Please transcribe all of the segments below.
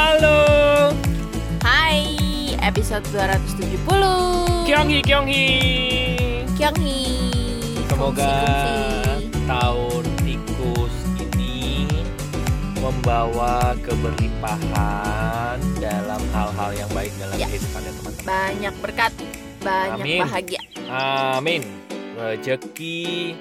Halo. Hai, episode 270 Kyonghi Kyonghi. Kyonghi Semoga Kungsi-kungsi. tahun tikus ini membawa keberlimpahan dalam hal-hal yang baik dalam Ya. kehidupannya teman-teman. Banyak berkat, banyak Amin. bahagia Amin. Rezeki,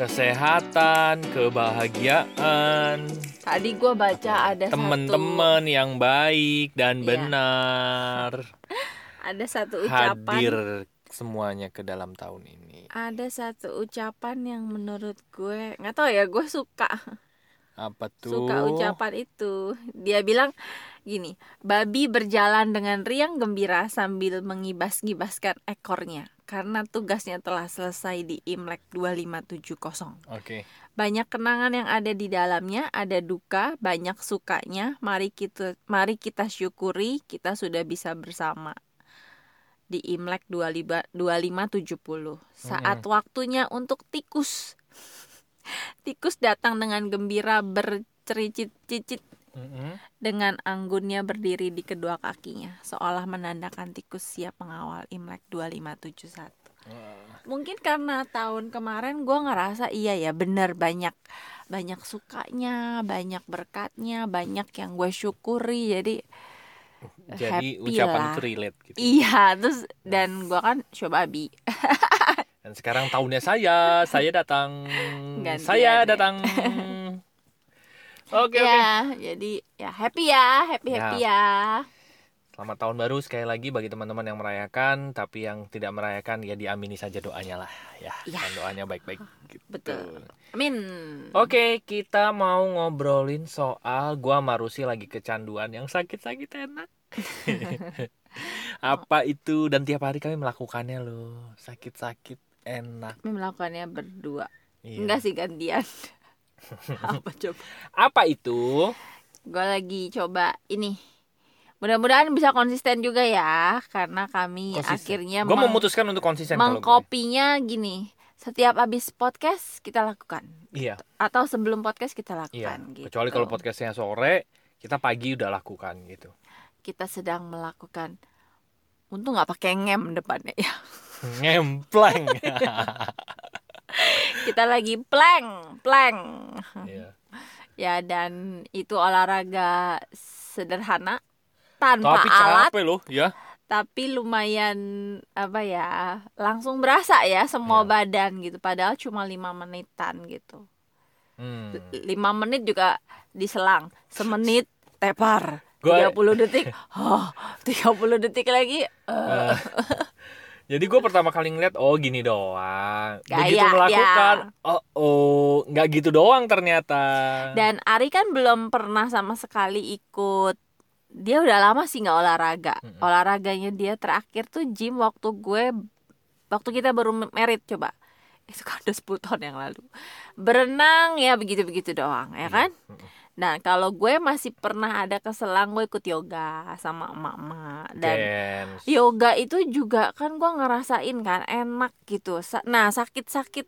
kesehatan, kebahagiaan, Tadi gue baca ada teman-teman yang baik dan Iya. benar Ada satu ucapan hadir semuanya ke dalam tahun ini. Ada satu ucapan yang menurut gue nggak tahu ya gue suka Apa tuh? suka ucapan itu dia bilang gini babi berjalan dengan riang gembira sambil mengibas-ngibaskan ekornya karena tugasnya telah selesai di Imlek 2570 Oke. banyak kenangan yang ada di dalamnya ada duka banyak sukanya. Mari kita mari kita syukuri kita sudah bisa bersama di Imlek 25 2570 saat waktunya untuk tikus. Tikus datang dengan gembira bercericit-cicit Dengan anggunnya berdiri di kedua kakinya seolah menandakan tikus siap mengawal Imlek 2571 Wah. mungkin karena tahun kemarin gue ngerasa iya ya bener banyak banyak sukanya banyak berkatnya banyak yang gue syukuri jadi Jadi happy ucapan lah. relate gitu. iya terus dan gue kan coba bi Dan sekarang tahunnya saya, saya datang. Gantian saya ya. Oke, oke. ya jadi ya happy ya happy happy ya Selamat tahun baru sekali lagi bagi teman-teman yang merayakan, tapi yang tidak merayakan ya diamini saja doanya lah ya. Ya. Dan doanya baik-baik gitu. betul amin Oke, kita mau ngobrolin soal gua Marusi lagi kecanduan yang sakit-sakit enak. Apa itu dan tiap hari kami melakukannya loh. Sakit-sakit enak. kami melakukannya berdua Iya. enggak sih gantian apa coba Apa itu? gue lagi coba ini mudah-mudahan bisa konsisten juga ya karena kami akhirnya Gue memutuskan untuk konsisten gue. mengkopinya gini setiap habis podcast kita lakukan Iya, atau sebelum podcast kita iya. lakukan gitu Kecuali kalau podcastnya sore, kita pagi udah lakukan gitu. kita sedang melakukan untung nggak pakai ngem depannya ya Ngempleng. kita lagi plank plank. Iya. ya dan itu olahraga sederhana tanpa Tapi alat. capek loh, ya. tapi lumayan apa ya langsung berasa ya semua Iya. badan gitu. Padahal cuma lima menitan gitu. Hmm. lima menit juga diselang. Semenit tepar. Gua- 30 detik. Oh 30 detik lagi Eh, Jadi gue pertama kali ngeliat, oh gini doang. Gaya, Begitu melakukan, ya. oh oh nggak gitu doang ternyata. dan Ari kan belum pernah sama sekali ikut dia udah lama sih nggak olahraga Mm-mm. olahraganya dia terakhir tuh gym waktu gue waktu kita baru merit coba itu kan udah 10 tahun yang lalu berenang ya begitu begitu doang ya kan Mm-mm. Nah, kalau gue masih pernah ada keselang gue ikut yoga sama emak-emak dan Dance. yoga itu juga kan gue ngerasain kan enak gitu. Nah, sakit-sakit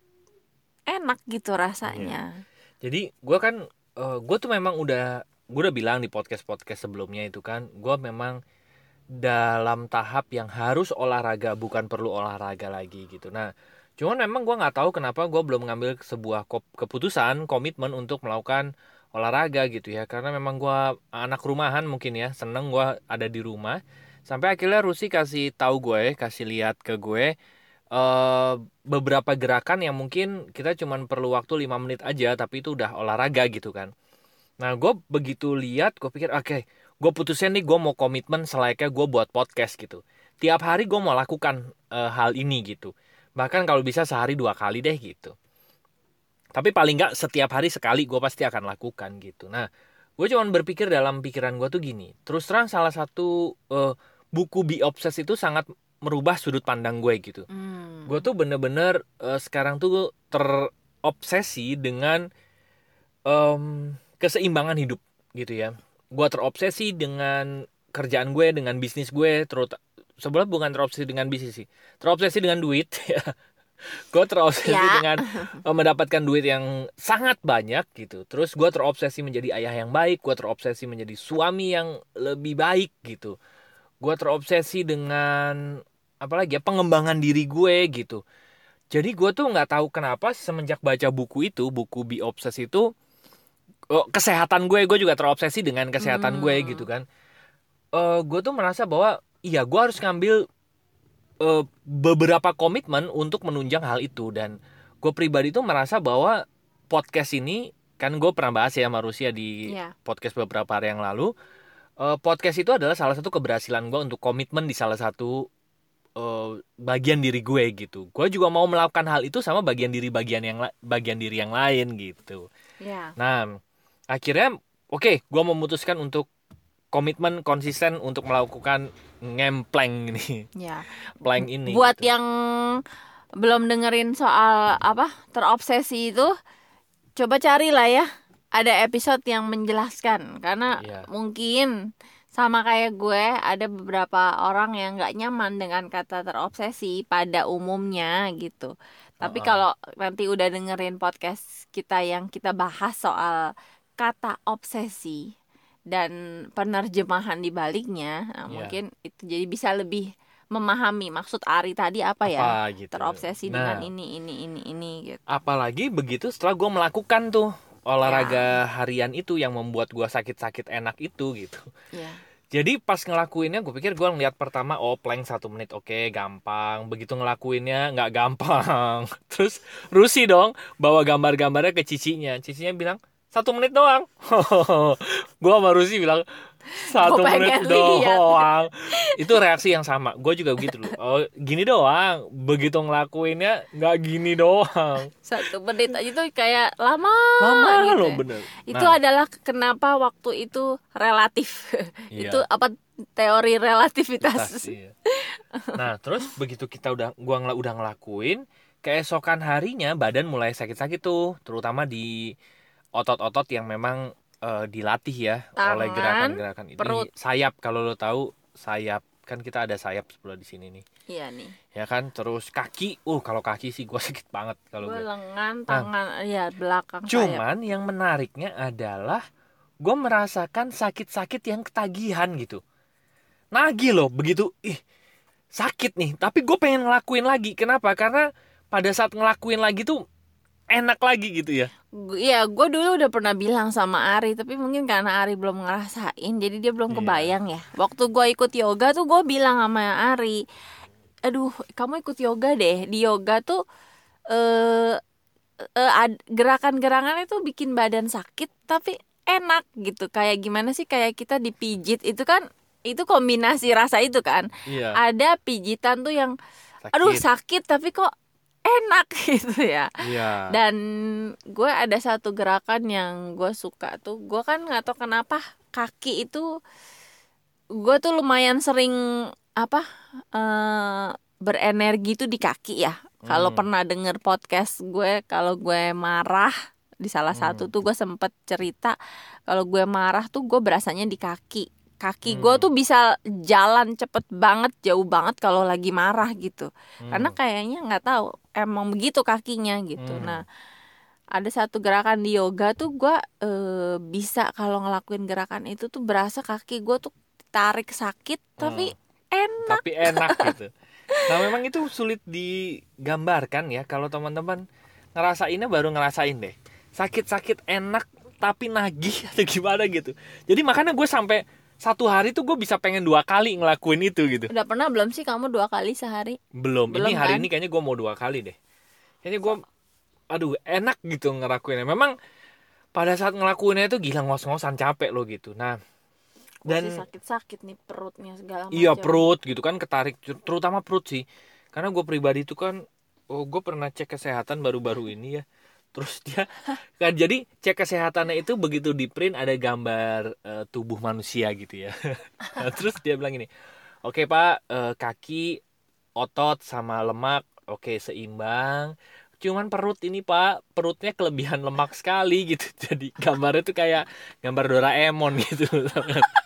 enak gitu rasanya. Jadi gue kan, gue tuh memang udah, gue udah bilang di podcast podcast sebelumnya itu kan, gue memang dalam tahap yang harus olahraga bukan perlu olahraga lagi gitu. Nah, cuman memang gue nggak tahu kenapa gue belum mengambil sebuah keputusan komitmen untuk melakukan olahraga gitu ya. Karena memang gue anak rumahan mungkin ya seneng gue ada di rumah. Sampai akhirnya Rusi kasih tahu gue kasih lihat ke gue eh beberapa gerakan yang mungkin kita cuman perlu waktu 5 menit aja tapi itu udah olahraga gitu kan. Nah gue begitu lihat gue pikir oke gue putusin nih gue mau komitmen selayaknya gue buat podcast gitu. Tiap hari gue mau lakukan eh, hal ini gitu. Bahkan kalau bisa sehari dua kali deh gitu tapi paling nggak setiap hari sekali gue pasti akan lakukan gitu. Nah gue cuman berpikir dalam pikiran gue tuh gini. Terus terang salah satu eh, buku Be Obsessed itu sangat merubah sudut pandang gue gitu. Hmm. gue tuh bener-bener eh, sekarang tuh terobsesi dengan em, keseimbangan hidup gitu ya. Gue terobsesi dengan kerjaan gue dengan bisnis gue terus sebenarnya bukan terobsesi dengan bisnis sih. Terobsesi dengan duit ya gue terobsesi Ya. dengan eh, mendapatkan duit yang sangat banyak gitu terus gue terobsesi menjadi ayah yang baik gue terobsesi menjadi suami yang lebih baik gitu gue terobsesi dengan apalagi ya pengembangan diri gue gitu jadi gue tuh nggak tahu kenapa semenjak baca buku itu buku Be Obsessed itu oh, kesehatan gue gue juga terobsesi dengan kesehatan gue Hmm. gitu kan Eh gue tuh merasa bahwa iya gue harus ngambil eh, beberapa komitmen untuk menunjang hal itu dan gue pribadi tuh merasa bahwa podcast ini kan gue pernah bahas ya sama Rusia di Iya. podcast beberapa hari yang lalu Eh, podcast itu adalah salah satu keberhasilan gue untuk komitmen di salah satu eh, bagian diri gue gitu gue juga mau melakukan hal itu sama bagian diri bagian yang bagian diri yang lain gitu Ya. Nah, akhirnya oke, gua memutuskan untuk komitmen konsisten untuk melakukan ngempleng ini, Ya. plank ini. Buat gitu. yang belum dengerin soal apa terobsesi itu, coba carilah ya. Ada episode yang menjelaskan karena Iya. mungkin sama kayak gue ada beberapa orang yang nggak nyaman dengan kata terobsesi pada umumnya gitu. Tapi Uh-uh. kalau nanti udah dengerin podcast kita yang kita bahas soal kata obsesi dan penerjemahan di baliknya, nah, Iya. mungkin itu jadi bisa lebih memahami maksud Ari tadi apa ya Apa gitu. terobsesi Nah, dengan ini ini ini ini gitu. Apalagi begitu setelah gua melakukan tuh olahraga Ya. harian itu yang membuat gua sakit-sakit enak itu gitu. Ya. Jadi pas ngelakuinnya gue pikir gue ngeliat pertama oh plank satu menit oke gampang begitu ngelakuinnya nggak gampang terus Rusi dong bawa gambar-gambarnya ke cicinya cicinya bilang satu menit doang gue sama Rusi bilang satu Gua menit pengen lihat." doang itu reaksi yang sama gue juga begitu dulu oh gini doang begitu ngelakuinnya nggak gini doang Satu menit aja tuh kayak lama, lama gitu loh ya. bener Itu Nah, adalah kenapa waktu itu relatif. iya. itu apa teori relativitas. Tas, iya. Nah, terus begitu kita udah gua ngel- udah ngelakuin, keesokan harinya badan mulai sakit-sakit tuh, terutama di otot-otot yang memang eh, dilatih ya oleh Tangan, gerakan-gerakan ini. perut. Sayap kalau lo tahu, sayap kan kita ada sayap sebelah di sini nih. Iya nih. Ya kan? Terus kaki, uh kalau kaki sih gua sakit banget kalau Gue gue. lengan, tangan, ya belakang sayap. Cuman yang menariknya adalah gue merasakan sakit-sakit yang ketagihan gitu. Nagih loh begitu, ih sakit nih. Tapi gue pengen ngelakuin lagi. Kenapa? Karena pada saat ngelakuin lagi tuh enak lagi gitu ya. Iya, gue dulu udah pernah bilang sama Ari, tapi mungkin karena Ari belum ngerasain, jadi dia belum Iya. kebayang ya. Waktu gue ikut yoga tuh gue bilang sama Ari, aduh, kamu ikut yoga deh. Di yoga tuh eh eh, ad- gerakan-gerakannya tuh bikin badan sakit, tapi enak gitu. Kayak gimana sih? Kayak kita dipijit itu kan, itu kombinasi rasa itu kan. Iya. Ada pijitan tuh yang, Sakit. aduh sakit, tapi kok enak gitu ya. Iya. Dan gue ada satu gerakan yang gue suka tuh. Gue kan nggak tahu kenapa kaki itu gue tuh lumayan sering apa eh berenergi tuh di kaki ya. Kalau Hmm. pernah denger podcast gue, kalau gue marah di salah satu Hmm. tuh gue sempet cerita kalau gue marah tuh gue berasanya di kaki. Kaki gue Hmm. tuh bisa jalan cepet banget, jauh banget kalau lagi marah gitu Hmm. karena kayaknya nggak tahu emang begitu kakinya gitu Hmm. nah ada satu gerakan di yoga tuh gue bisa kalau ngelakuin gerakan itu tuh berasa kaki gue tuh tarik sakit tapi enak tapi enak gitu. Nah memang itu sulit digambarkan ya kalau teman-teman ngerasainnya baru ngerasain deh. Sakit-sakit enak tapi nagih atau gimana gitu. Jadi makanya gue sampai satu hari tuh gue bisa pengen dua kali ngelakuin itu gitu. udah pernah belum sih kamu dua kali sehari Belum. Belum, ini hari kan? ini kayaknya gue mau dua kali deh. Kayaknya gue, aduh enak gitu ngelakuinnya. Memang pada saat ngelakuinnya itu gila ngos-ngosan capek lo gitu. Nah dan sakit-sakit nih perutnya segala macam Iya perut gitu kan ketarik terutama perut sih karena gue pribadi itu kan oh gue pernah cek kesehatan baru-baru ini ya terus dia kan jadi cek kesehatannya itu begitu di print ada gambar eh, tubuh manusia gitu ya. Nah, terus dia bilang ini oke pak eh, kaki otot sama lemak oke seimbang. Cuman perut ini pak perutnya kelebihan lemak sekali gitu. Jadi gambarnya tuh kayak gambar Doraemon gitu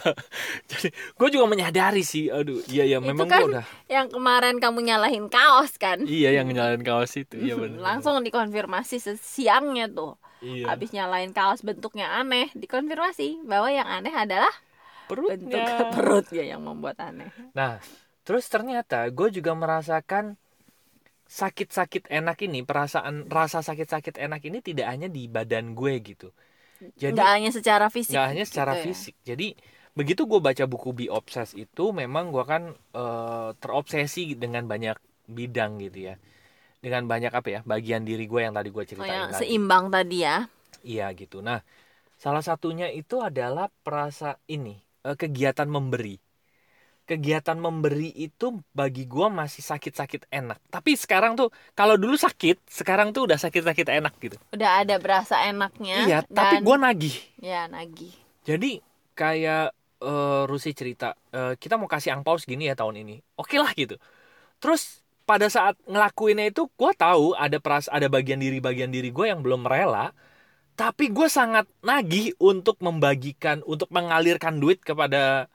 jadi gue juga menyadari sih aduh iya ya memang kan gue udah yang kemarin kamu nyalahin kaos kan? Iya yang nyalain kaos itu iya benar langsung dikonfirmasi siangnya tuh. Iya. habis nyalain kaos bentuknya aneh dikonfirmasi bahwa yang aneh adalah bentuk perutnya perutnya yang membuat aneh. Nah terus ternyata gue juga merasakan sakit-sakit enak ini perasaan rasa sakit-sakit enak ini tidak hanya di badan gue gitu. Jadi nggak hanya secara fisik nggak hanya secara gitu ya. fisik. Jadi begitu gue baca buku Be Obsessed itu memang gue kan eh, terobsesi dengan banyak bidang gitu ya. Dengan banyak apa ya bagian diri gue yang tadi gue oh, ceritain yang tadi. seimbang tadi ya. Iya gitu. Nah salah satunya itu adalah perasa ini eh, kegiatan memberi. Kegiatan memberi itu bagi gue masih sakit-sakit enak. Tapi sekarang tuh kalau dulu sakit sekarang tuh udah sakit-sakit enak gitu. Udah ada berasa enaknya iya tapi dan- gue nagih. Ya nagih. Jadi kayak eh, Rusi cerita, eh, kita mau kasih angpau segini ya tahun ini. Oke lah gitu. Terus pada saat ngelakuinnya itu gue tahu ada peras ada bagian diri bagian diri gue yang belum rela. Tapi gue sangat nagih untuk membagikan, untuk mengalirkan duit kepada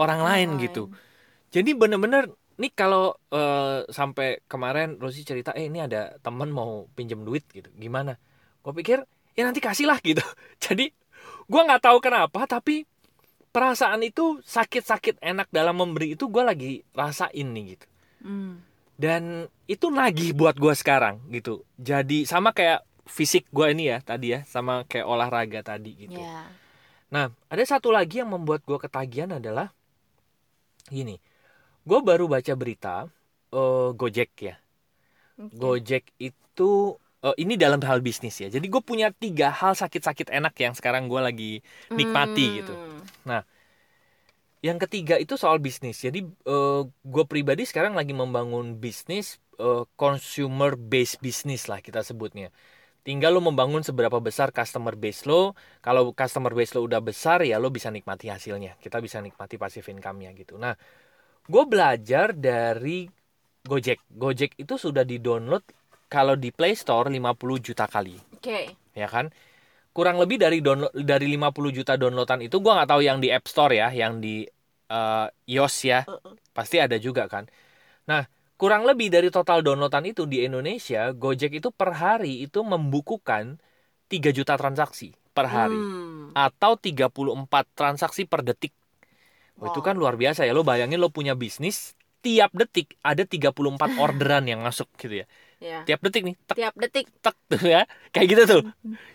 orang lain Orang gitu. Jadi bener-bener nih kalau eh, sampai kemarin Rosi cerita, eh ini ada temen mau pinjem duit gitu, gimana? Gue pikir ya nanti kasih lah gitu. Jadi gue nggak tahu kenapa, tapi perasaan itu sakit-sakit enak dalam memberi itu gue lagi rasain nih gitu. Hmm. Dan itu nagih buat gue sekarang gitu. Jadi sama kayak fisik gue ini ya tadi ya, sama kayak olahraga tadi gitu. ya Nah, ada satu lagi yang membuat gue ketagihan adalah gini. Gue baru baca berita eh, Gojek ya. Oke. Gojek itu eh, ini dalam hal bisnis ya. Jadi gue punya tiga hal sakit-sakit enak yang sekarang gue lagi nikmati Hmm. gitu. Yang ketiga itu soal bisnis. Jadi gue pribadi sekarang lagi membangun bisnis eh, consumer based business lah kita sebutnya. Tinggal lo membangun seberapa besar customer base lo. Kalau customer base lo udah besar ya lo bisa nikmati hasilnya. Kita bisa nikmati passive income-nya gitu. Nah, gue belajar dari Gojek. Gojek itu sudah di-download kalau di Play Store 50 juta kali Oke. ya kan kurang lebih dari download dari 50 juta downloadan itu gua nggak tahu yang di App Store ya yang di eh, iOS ya Uh-uh. pasti ada juga kan nah kurang lebih dari total downloadan itu di Indonesia Gojek itu per hari itu membukukan 3 juta transaksi per hari Hmm. atau 34 transaksi per detik Wah, itu Wow. kan luar biasa ya lo bayangin lo punya bisnis tiap detik ada 34 orderan yang masuk gitu ya Ya. tiap detik nih tek Tiap detik tek tuh ya kayak gitu tuh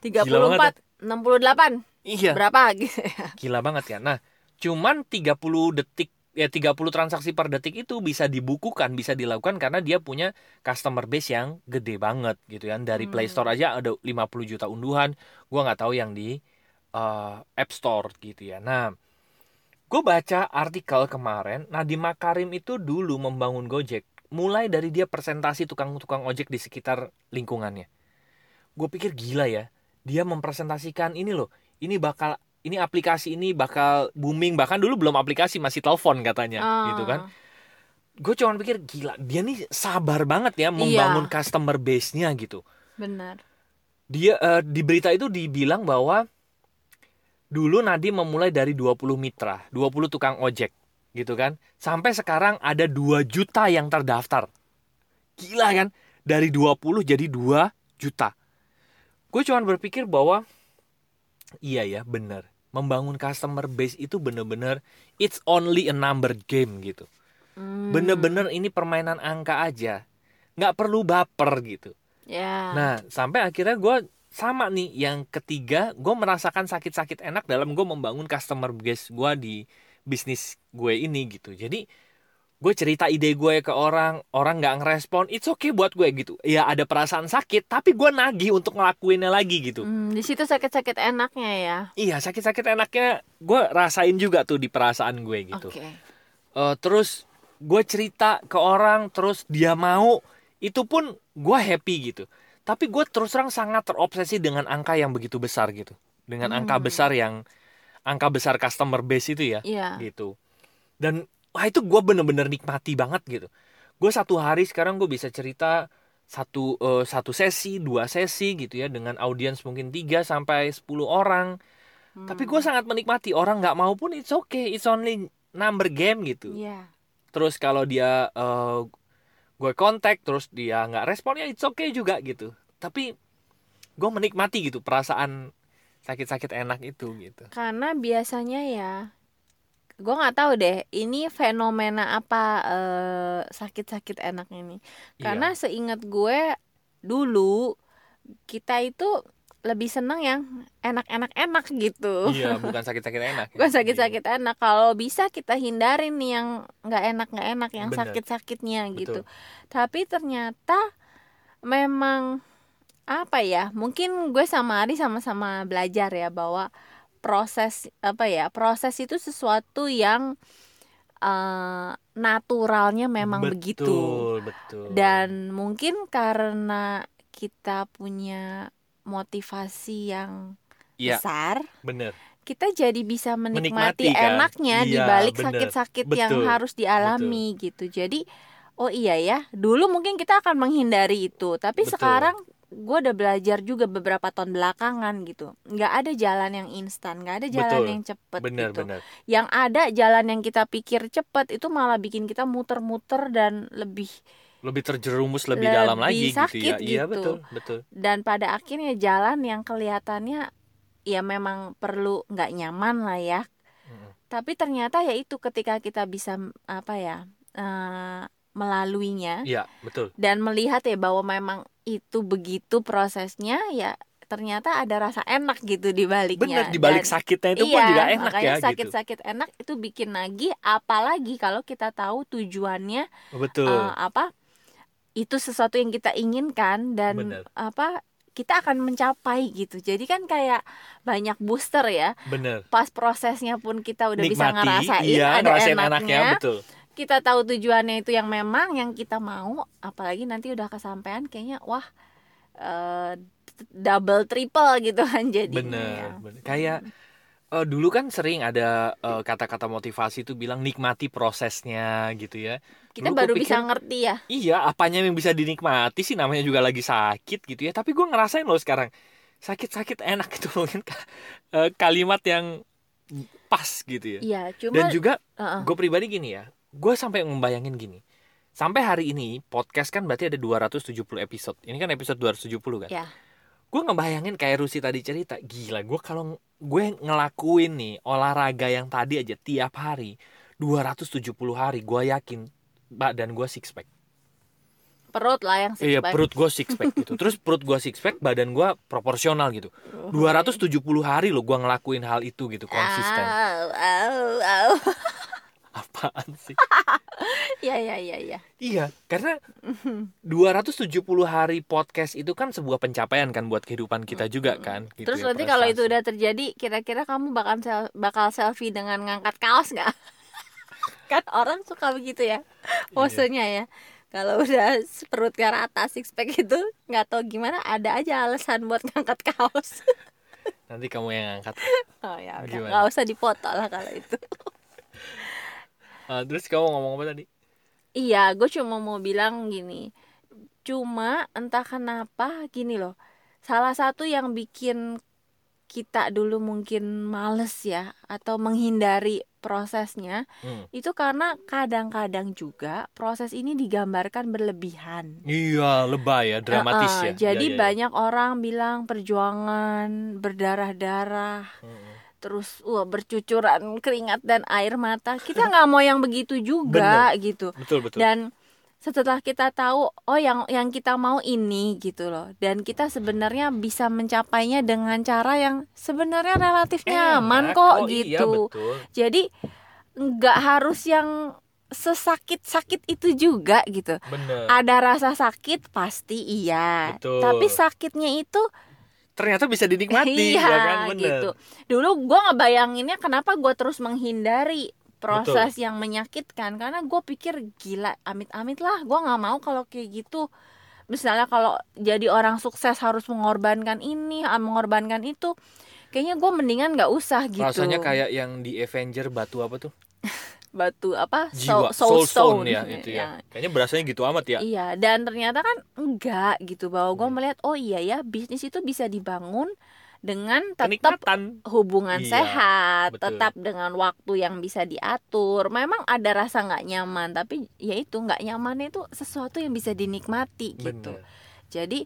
34 68 iya berapa gitu ya. Gila banget ya. Nah, cuman 30 detik ya 30 transaksi per detik itu bisa dibukukan, bisa dilakukan karena dia punya customer base yang gede banget gitu kan. Dari Play Hmm. Store aja ada 50 juta unduhan. Gua nggak tahu yang di eh, App Store gitu ya. Nah, gue baca artikel kemarin, Nadiem Makarim itu dulu membangun Gojek mulai dari dia presentasi tukang-tukang ojek di sekitar lingkungannya. Gue pikir gila ya, dia mempresentasikan ini loh, ini bakal ini aplikasi ini bakal booming bahkan dulu belum aplikasi masih telepon katanya Ah. gitu kan gue cuma pikir gila dia nih sabar banget ya Iya. membangun customer base-nya gitu Benar. dia eh, di berita itu dibilang bahwa dulu Nadi memulai dari 20 mitra 20 tukang ojek gitu kan. Sampai sekarang ada 2 juta yang terdaftar. Gila kan? Dari 20 jadi 2 juta. Gue cuma berpikir bahwa iya ya bener. Membangun customer base itu bener-bener it's only a number game gitu. Hmm. bener-bener ini permainan angka aja. Nggak perlu baper gitu. Ya. Nah, sampai akhirnya gue sama nih yang ketiga, gue merasakan sakit-sakit enak dalam gue membangun customer base gue di bisnis gue ini gitu. Jadi gue cerita ide gue ke orang, orang nggak ngerespon, it's okay buat gue gitu. Ya ada perasaan sakit, tapi gue nagih untuk ngelakuinnya lagi gitu. Hmm, di situ sakit-sakit enaknya ya. Iya sakit-sakit enaknya gue rasain juga tuh di perasaan gue gitu. Oke. Eh, terus gue cerita ke orang terus dia mau itu pun gue happy gitu tapi gue terus terang sangat terobsesi dengan angka yang begitu besar gitu dengan angka Hmm. besar yang angka besar customer base itu ya Iya. gitu. Dan wah itu gue bener-bener nikmati banget gitu. Gue satu hari sekarang gue bisa cerita satu eh, satu sesi dua sesi gitu ya dengan audiens mungkin 3 sampai 10 orang. Tapi gue sangat menikmati orang nggak mau pun it's okay it's only number game gitu. Iya. terus kalau dia eh, gue kontak terus dia nggak respon ya it's okay juga gitu. Tapi gue menikmati gitu perasaan sakit-sakit enak itu gitu Karena biasanya ya gue nggak tahu deh ini fenomena apa eh, sakit-sakit enak ini. Karena seingat gue dulu kita itu lebih seneng yang enak-enak enak gitu. iya bukan sakit-sakit enak ya. Bukan sakit-sakit enak. Kalau bisa kita hindarin nih yang nggak enak nggak enak, yang sakit-sakitnya gitu. Betul. Tapi ternyata memang apa ya? Mungkin gue sama Ari sama-sama belajar ya bahwa proses apa ya? Proses itu sesuatu yang eh, naturalnya memang betul, begitu. betul Dan mungkin karena kita punya motivasi yang Iya. besar, bener kita jadi bisa menikmati, Menikmati, kan? enaknya di Iya, balik bener. sakit-sakit yang Betul. harus dialami gitu. Jadi oh iya ya, dulu mungkin kita akan menghindari itu, tapi Betul. sekarang gue udah belajar juga beberapa tahun belakangan gitu. nggak ada jalan yang instan, nggak ada jalan Betul. yang cepet bener gitu. bener Yang ada jalan yang kita pikir cepet itu malah bikin kita muter-muter dan lebih lebih terjerumus lebih, dalam Lebih lagi gitu ya sakit iya gitu. betul betul dan pada akhirnya jalan yang kelihatannya ya memang perlu nggak nyaman lah ya Mm-mm. tapi ternyata ya itu ketika kita bisa apa ya eh, melaluinya. Iya betul. Dan melihat ya bahwa memang itu begitu prosesnya ya ternyata ada rasa enak gitu di baliknya. Bener di balik Dan- sakitnya itu pun iya, juga enak makanya ya gitu. sakit-sakit enak itu bikin lagi apalagi kalau kita tahu tujuannya betul. eh, apa itu sesuatu yang kita inginkan dan Bener. apa kita akan mencapai gitu. Jadi kan kayak banyak booster ya. Bener. Pas prosesnya pun kita udah bisa nikmati ngerasain iya ada enaknya, enaknya betul kita tahu tujuannya itu yang memang yang kita mau apalagi nanti udah kesampaian kayaknya wah eh, double triple gitu kan jadinya bener, ya. bener. kayak eh, dulu kan sering ada eh, kata-kata motivasi itu bilang nikmati prosesnya gitu ya kita Dulu baru kupikir- bisa ngerti ya iya apanya yang bisa dinikmati sih namanya juga lagi sakit gitu ya tapi gue ngerasain loh sekarang sakit-sakit enak itu mungkin eh, kalimat yang pas gitu ya iya cuma dan juga uh-uh. gue pribadi gini ya gue sampai membayangin gini sampai hari ini podcast kan berarti ada 270 episode. Ini kan episode 270 kan? Ya. Gue ngebayangin kayak Rusi tadi cerita gila gue kalau gue ngelakuin nih olahraga yang tadi aja tiap hari 270 hari gue yakin badan gue six pack. Perut lah yang six iya pack. perut gue six pack gitu. Terus perut gue six pack badan gue proporsional gitu. Oh. 270 hari loh gue ngelakuin hal itu gitu konsisten. Au, au, au. apaan sih? Ya ya ya ya Iya, karena 270 hari podcast itu kan sebuah pencapaian kan buat kehidupan kita juga kan. gitu terus ya, nanti kalau itu udah terjadi kira-kira kamu bakal sel- bakal selfie dengan ngangkat kaos nggak? Kan orang suka begitu ya Iya. posenya ya. Kalau udah perut ke rata six pack itu nggak tahu gimana ada aja alasan buat ngangkat kaos. Nanti kamu yang angkat. oh ya udah nggak usah dipoto lah kalau itu Ah, terus kamu ngomong apa tadi? Iya, gue cuma mau bilang gini. Cuma entah kenapa gini loh. Salah satu yang bikin kita dulu mungkin males ya atau menghindari prosesnya Hmm. itu karena kadang-kadang juga proses ini digambarkan berlebihan. Iya, lebay ya, dramatis Heeh, ya. Jadi Iya, iya, iya. banyak orang bilang perjuangan berdarah-darah, Mm-mm. Terus wah bercucuran keringat dan air mata. Kita nggak mau yang begitu juga gitu. Betul betul. dan setelah kita tahu oh yang yang kita mau ini gitu loh dan kita sebenarnya bisa mencapainya dengan cara yang sebenarnya relatif nyaman Enak, kok oh, Iya, gitu betul. jadi nggak harus yang sesakit sakit itu juga gitu Bener. ada rasa sakit pasti iya Betul. tapi sakitnya itu Ternyata bisa dinikmati iya ya kan, bener. gitu. Dulu gua ngebayanginnya kenapa gua terus menghindari proses yang menyakitkan. Karena gue pikir gila amit-amit lah gue nggak mau kalau kayak gitu. Misalnya kalau jadi orang sukses harus mengorbankan ini ah, mengorbankan itu kayaknya gue mendingan nggak usah gitu. Rasanya kayak yang di Avenger batu apa tuh? batu apa jiwa soul, soul stone, ya itu ya. kayaknya berasanya gitu amat ya iya dan ternyata kan enggak gitu bahwa gue Hmm. melihat oh iya ya bisnis itu bisa dibangun dengan tetap kenikmatan hubungan Iya, sehat, betul. tetap dengan waktu yang bisa diatur. Memang ada rasa nggak nyaman, tapi ya itu nggak nyaman itu sesuatu yang bisa dinikmati gitu. bener Jadi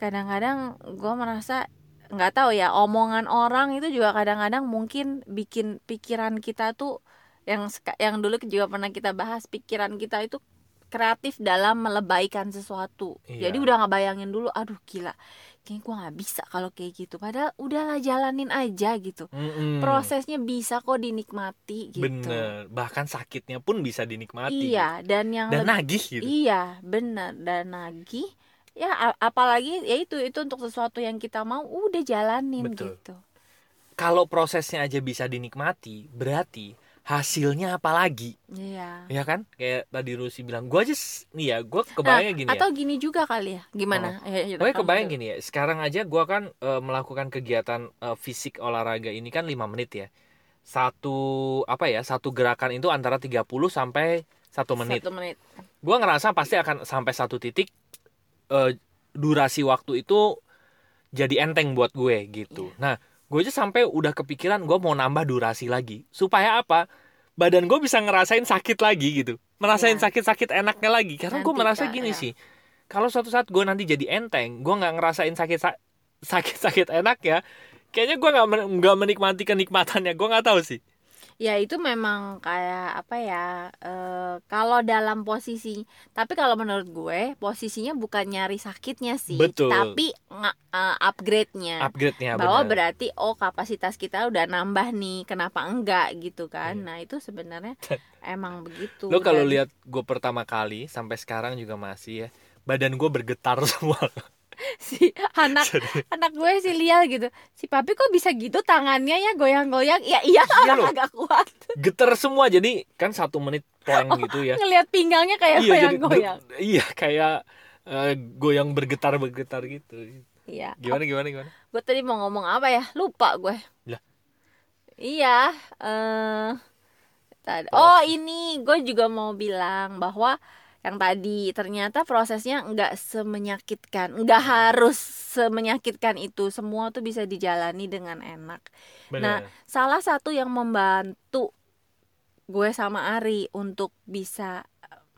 kadang-kadang gue merasa nggak tahu ya omongan orang itu juga kadang-kadang mungkin bikin pikiran kita tuh yang yang dulu juga pernah kita bahas pikiran kita itu kreatif dalam melebaikan sesuatu. Iya. Jadi udah nggak bayangin dulu, aduh gila, kayaknya gue nggak bisa kalau kayak gitu. Padahal udahlah jalanin aja gitu. Mm-mm. Prosesnya bisa kok dinikmati gitu. bener bahkan sakitnya pun bisa dinikmati Iya, dan yang dan lebih- nagih gitu Iya, benar. Dan lagi ya apalagi ya itu itu untuk sesuatu yang kita mau udah jalanin Betul. gitu. kalau prosesnya aja bisa dinikmati berarti hasilnya apa lagi Iya. ya kan kayak tadi Rusi bilang gue aja nih ya gue kebayangnya gini ya Nah, Atau gini juga kali ya. Gimana? Ya, Gue kamu kebayang dulu. gini ya, sekarang aja gua kan eh, melakukan kegiatan eh, fisik olahraga ini kan 5 menit ya. Satu apa ya, satu gerakan itu antara 30 sampai 1 menit. Satu menit. Gua ngerasa pasti akan sampai satu titik eh, durasi waktu itu jadi enteng buat gue gitu. Iya. Nah, gue aja sampai udah kepikiran gue mau nambah durasi lagi. Supaya apa? Badan gue bisa ngerasain sakit lagi gitu. Merasain Iya. sakit-sakit enaknya lagi. Karena gue merasa Kak, gini ya. sih. Kalau suatu saat gue nanti jadi enteng, gue nggak ngerasain sakit sakit sakit enak ya. Kayaknya gue nggak nggak menikmati kenikmatannya. Gue nggak tahu sih. Ya itu memang kayak apa ya? eh, kalau dalam posisi, tapi kalau menurut gue posisinya bukan nyari sakitnya sih, Betul. tapi nga- eh, upgrade-nya. Upgrade-nya bahwa benar. berarti oh kapasitas kita udah nambah nih kenapa enggak gitu kan Iya. nah itu sebenarnya emang begitu Lo kalau lihat gue pertama kali sampai sekarang juga masih ya. Badan gue bergetar semua. si anak anak gue si lial gitu si papi kok bisa gitu tangannya ya goyang-goyang ya iya Iya loh. agak kuat Getar semua jadi kan satu menit plank gitu ya. ngelihat pinggangnya kayak iya jadi goyang-goyang iya kayak eh, goyang bergetar bergetar gitu. iya Gimana gimana gimana? gue tadi mau ngomong apa ya lupa gue Lah. iya eh tadi- oh ini gue juga mau bilang bahwa yang tadi. Ternyata prosesnya nggak semenyakitkan nggak harus semenyakitkan itu. Semua tuh bisa dijalani dengan enak. Benar. salah satu yang membantu gue sama Ari untuk bisa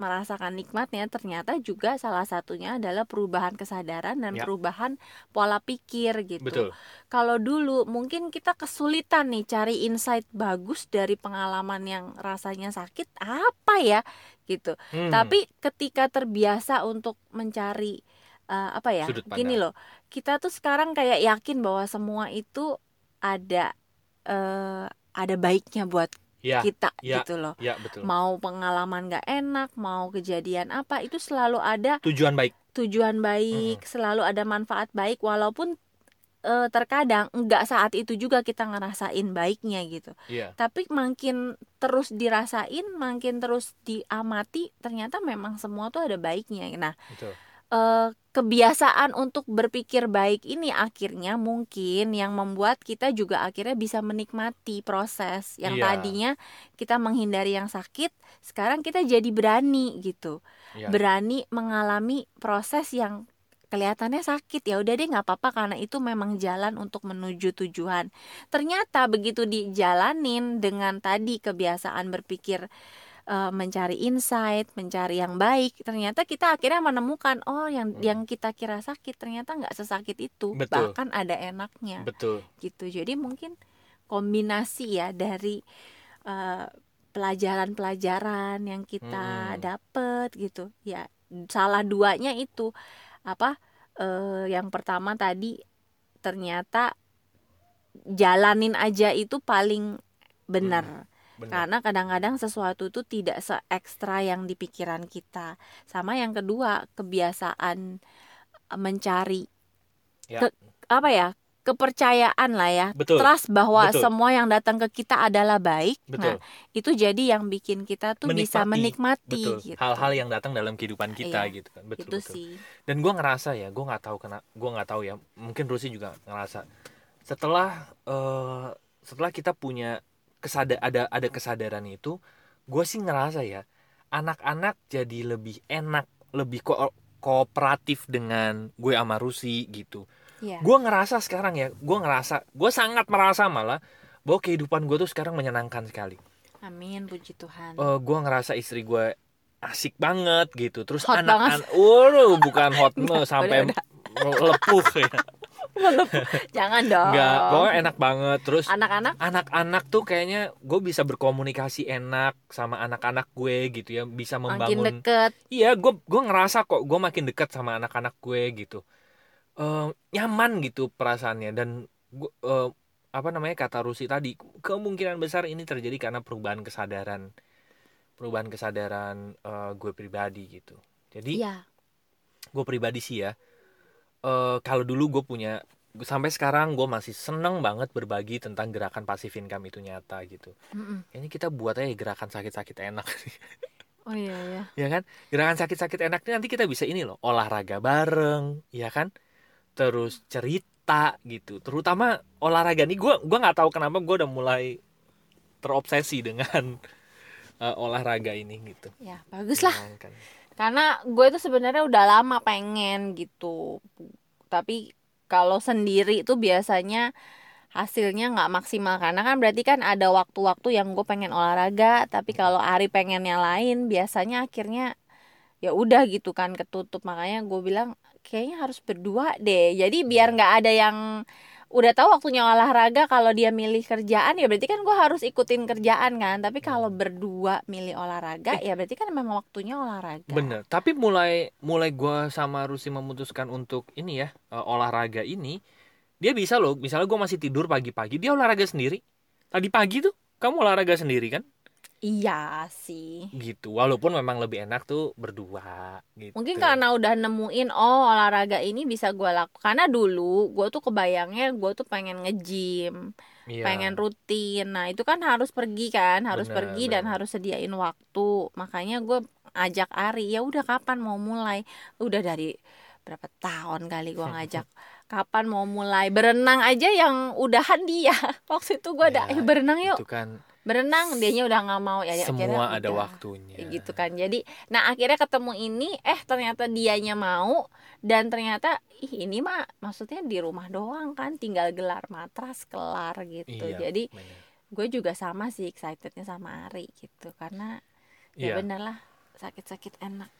merasakan nikmatnya ternyata juga salah satunya adalah perubahan kesadaran dan Ya. perubahan pola pikir gitu. Betul. Kalau dulu mungkin kita kesulitan nih cari insight bagus dari pengalaman yang rasanya sakit apa ya gitu. Hmm. Tapi ketika terbiasa untuk mencari eh, apa ya? Gini loh. Kita tuh sekarang kayak yakin bahwa semua itu ada eh ada baiknya buat ya, kita ya. gitu loh. ya betul. Mau pengalaman gak enak, mau kejadian apa itu selalu ada Tujuan baik. tujuan baik, selalu ada manfaat baik walaupun eh, terkadang nggak saat itu juga kita ngerasain baiknya gitu. Iya. Tapi makin terus dirasain, makin terus diamati, ternyata memang semua tuh ada baiknya. Nah, Betul. eh, kebiasaan untuk berpikir baik ini akhirnya mungkin yang membuat kita juga akhirnya bisa menikmati proses yang Iya. tadinya kita menghindari yang sakit, sekarang kita jadi berani gitu Iya. berani mengalami proses yang kelihatannya sakit ya udah deh nggak apa-apa karena itu memang jalan untuk menuju tujuan ternyata begitu dijalanin dengan tadi kebiasaan berpikir eh, mencari insight mencari yang baik ternyata kita akhirnya menemukan oh yang Hmm. yang kita kira sakit ternyata nggak sesakit itu Betul. bahkan ada enaknya Betul. gitu jadi mungkin kombinasi ya dari eh, pelajaran-pelajaran yang kita Mm-mm. dapet gitu ya salah duanya itu apa eh, yang pertama tadi ternyata jalanin aja itu paling benar Benar. karena kadang-kadang sesuatu itu tidak se ekstra yang di pikiran kita sama yang kedua kebiasaan eh, mencari Ya. ke- apa ya kepercayaan lah ya Betul. trust bahwa Betul. semua yang datang ke kita adalah baik Betul. nah itu jadi yang bikin kita tuh bisa menikmati Betul. gitu Hal-hal yang datang dalam kehidupan kita Iya. gitu kan. Betul itu betul. sih Dan gua ngerasa ya, gua nggak tahu kena, gua nggak tahu ya. Mungkin Rusi juga ngerasa setelah eh, setelah kita punya kesada ada ada kesadaran itu, gue sih ngerasa ya anak-anak jadi lebih enak lebih ko kooperatif dengan gue sama Rusi gitu. Iya. gue ngerasa sekarang ya gue ngerasa gue sangat merasa malah bahwa kehidupan gue tuh sekarang menyenangkan sekali. Amin, puji Tuhan. Eh gue ngerasa istri gue asik banget gitu terus anak-anak waduh bukan hot sampai lepuh ya Jangan dong. Enggak, pokoknya enak banget. Terus Anak-anak anak-anak tuh kayaknya gue bisa berkomunikasi enak sama anak-anak gue gitu ya, bisa makin membangun. deket. Iya, gue gue ngerasa kok gue makin dekat sama anak-anak gue gitu. Eh, nyaman gitu perasaannya dan gue eh, apa namanya kata Rusi tadi kemungkinan besar ini terjadi karena perubahan kesadaran perubahan kesadaran eh, gue pribadi gitu. Jadi Iya. gue pribadi sih ya eh kalau dulu gue punya sampai sekarang gue masih seneng banget berbagi tentang gerakan pasif income itu nyata gitu. Mm-mm. kayaknya kita buat aja gerakan sakit-sakit enak. Oh iya ya. ya kan? Gerakan sakit-sakit enak ini nanti kita bisa ini loh olahraga bareng ya kan? Terus cerita gitu. Terutama olahraga nih gue gua nggak tahu kenapa gue udah mulai terobsesi dengan eh, olahraga ini gitu. Ya, bagus lah. Karena gue tuh sebenarnya udah lama pengen gitu. Tapi kalau sendiri itu biasanya hasilnya nggak maksimal. Karena kan berarti kan ada waktu-waktu yang gue pengen olahraga. Tapi kalau Ari pengennya lain biasanya akhirnya ya udah gitu kan ketutup. Makanya gue bilang kayaknya harus berdua deh. Jadi biar nggak ada yang udah tahu waktunya olahraga kalau dia milih kerjaan ya berarti kan gue harus ikutin kerjaan kan tapi kalau berdua milih olahraga ya berarti kan memang waktunya olahraga Bener, tapi mulai mulai gua sama Rusi memutuskan untuk ini ya eh, olahraga ini, dia bisa loh. Misalnya gua masih tidur pagi-pagi, dia olahraga sendiri. Tadi pagi tuh kamu olahraga sendiri kan? Iya sih Gitu. Walaupun memang lebih enak tuh berdua. Gitu. Mungkin karena udah nemuin oh olahraga ini bisa gue lakukan Karena dulu gue tuh kebayangnya gue tuh pengen nge-gym Iya. Pengen rutin Nah itu kan harus pergi kan Harus Benar, pergi dan benar. harus sediain waktu Makanya gue ajak Ari ya udah kapan mau mulai Udah dari berapa tahun kali gue ngajak Kapan mau mulai Berenang aja yang udahan dia Waktu itu gue ada Ya, eh berenang yuk Itu kan Berenang dianya udah nggak mau ya akhirnya semua ada udah. waktunya. Gitu kan jadi nah akhirnya ketemu ini eh ternyata dianya mau dan ternyata ih ini mah maksudnya di rumah doang kan tinggal gelar matras kelar gitu Iya, jadi gue juga sama sih excitednya sama Ari gitu karena ya Iya. bener lah sakit-sakit enak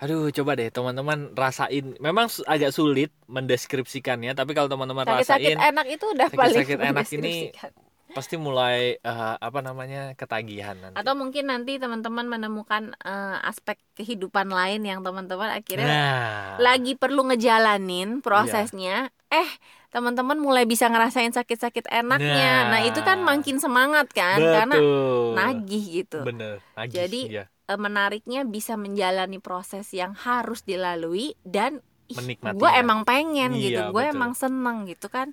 Aduh, coba deh teman-teman rasain. Memang agak sulit mendeskripsikannya, tapi kalau teman-teman sakit-sakit rasain enak itu udah paling sakit-sakit enak ini. Pasti mulai eh, apa namanya ketagihan nanti. atau mungkin nanti teman-teman menemukan eh, aspek kehidupan lain yang teman-teman akhirnya nah, lagi perlu ngejalanin prosesnya eh teman-teman mulai bisa ngerasain sakit-sakit enaknya nah, Nah. itu kan makin semangat kan karena betul. nagih gitu Bener, nagih. Jadi, Iya, Eh, menariknya bisa menjalani proses yang harus dilalui dan gue emang pengen Iya, gitu gue emang seneng gitu kan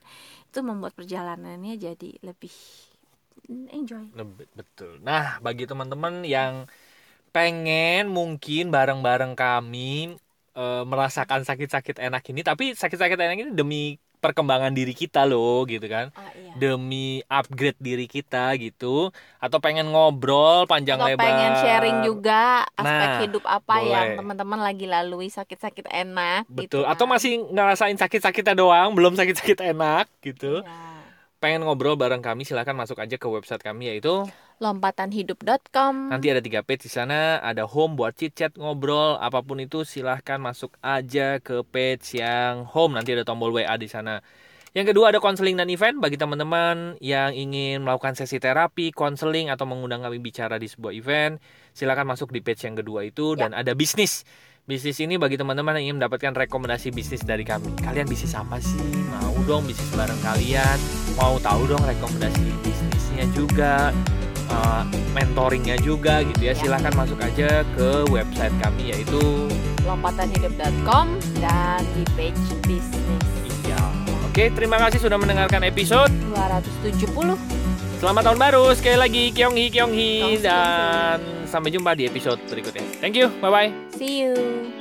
itu membuat perjalanannya jadi lebih enjoy Leb- betul. Nah, bagi teman-teman yang pengen mungkin bareng-bareng kami eh, merasakan sakit-sakit enak ini, tapi sakit-sakit enak ini demi perkembangan diri kita loh, gitu kan. oh, iya. Demi upgrade diri kita gitu, atau pengen ngobrol panjang atau lebar. pengen sharing juga aspek Nah, hidup apa boleh. yang teman-teman lagi lalui sakit-sakit enak gitu Betul. kan. Atau masih ngerasain sakit-sakitnya doang, belum sakit-sakit enak gitu. Iya. Pengen ngobrol bareng kami, silahkan masuk aja ke website kami yaitu lompatanhidup.com Nanti ada tiga page di sana, ada home buat chit chat ngobrol, apa pun itu silahkan masuk aja ke page yang home. Nanti ada tombol WA di sana. Yang kedua ada konseling dan event bagi teman-teman yang ingin melakukan sesi terapi, konseling atau mengundang kami bicara di sebuah event. Silahkan masuk di page yang kedua itu dan ada bisnis. Bisnis ini bagi teman-teman yang ingin mendapatkan rekomendasi bisnis dari kami. Kalian bisnis apa sih? Mau dong bisnis bareng kalian? Mau tahu dong rekomendasi bisnisnya juga? Uh, mentoringnya juga gitu ya. Ya. silahkan masuk aja ke website kami yaitu lompatanhidup.com dan di page bisnis. Iya. Oke terima kasih sudah mendengarkan episode 270 selamat tahun baru sekali lagi Kyonghi Kyonghi dan sampai jumpa di episode berikutnya. Thank you bye bye see you